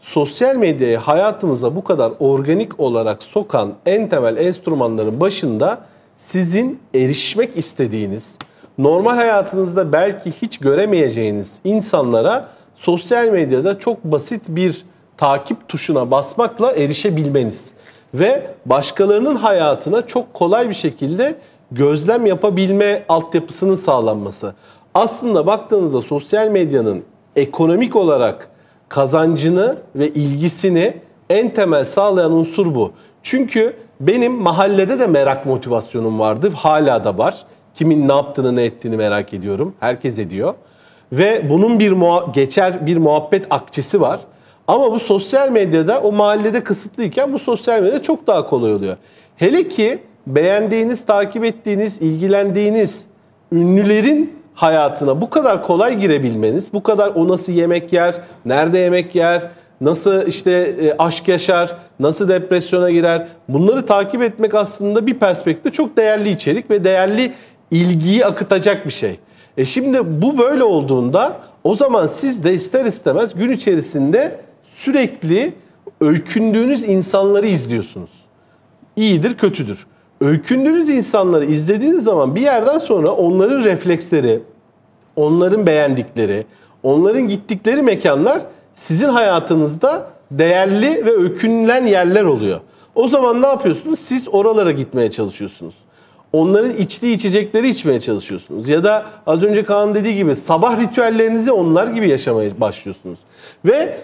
sosyal medyayı hayatımıza bu kadar organik olarak sokan en temel enstrümanların başında sizin erişmek istediğiniz, normal hayatınızda belki hiç göremeyeceğiniz insanlara sosyal medyada çok basit bir takip tuşuna basmakla erişebilmeniz ve başkalarının hayatına çok kolay bir şekilde gözlem yapabilme altyapısının sağlanması. Aslında baktığınızda sosyal medyanın ekonomik olarak kazancını ve ilgisini en temel sağlayan unsur bu. Çünkü benim mahallede de merak motivasyonum vardı. Hala da var. Kimin ne yaptığını ne ettiğini merak ediyorum. Herkes ediyor. Ve bunun bir muha- geçer bir muhabbet akçesi var. Ama bu sosyal medyada o mahallede kısıtlıyken bu sosyal medyada çok daha kolay oluyor. Hele ki beğendiğiniz, takip ettiğiniz, ilgilendiğiniz ünlülerin hayatına bu kadar kolay girebilmeniz, bu kadar o nasıl yemek yer, nerede yemek yer, nasıl işte e, aşk yaşar, nasıl depresyona girer bunları takip etmek aslında bir perspektifte çok değerli içerik ve değerli ilgiyi akıtacak bir şey. E şimdi bu böyle olduğunda o zaman siz de ister istemez gün içerisinde sürekli öykündüğünüz insanları izliyorsunuz. İyidir, kötüdür. Öykündüğünüz insanları izlediğiniz zaman bir yerden sonra onların refleksleri, onların beğendikleri, onların gittikleri mekanlar sizin hayatınızda değerli ve öykünülen yerler oluyor. O zaman ne yapıyorsunuz? Siz oralara gitmeye çalışıyorsunuz. Onların içtiği içecekleri içmeye çalışıyorsunuz. Ya da az önce Kaan dediği gibi sabah ritüellerinizi onlar gibi yaşamaya başlıyorsunuz. Ve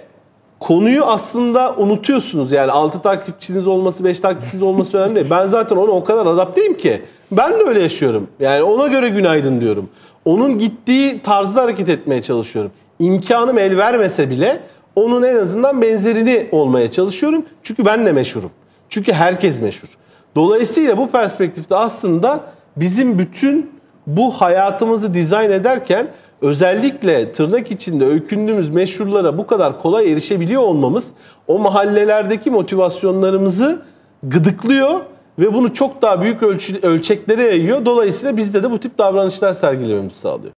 konuyu aslında unutuyorsunuz. Yani 6 takipçiniz olması, 5 takipçiniz olması önemli değil. Ben zaten ona o kadar adapteyim ki. Ben de öyle yaşıyorum. Yani ona göre günaydın diyorum. Onun gittiği tarzda hareket etmeye çalışıyorum. İmkanım el vermese bile onun en azından benzerini olmaya çalışıyorum. Çünkü ben de meşhurum. Çünkü herkes meşhur. Dolayısıyla bu perspektifte aslında bizim bütün bu hayatımızı dizayn ederken özellikle tırnak içinde öykündüğümüz meşhurlara bu kadar kolay erişebiliyor olmamız o mahallelerdeki motivasyonlarımızı gıdıklıyor ve bunu çok daha büyük ölçü, ölçeklere yayıyor. Dolayısıyla bizde de bu tip davranışlar sergilememizi sağlıyor.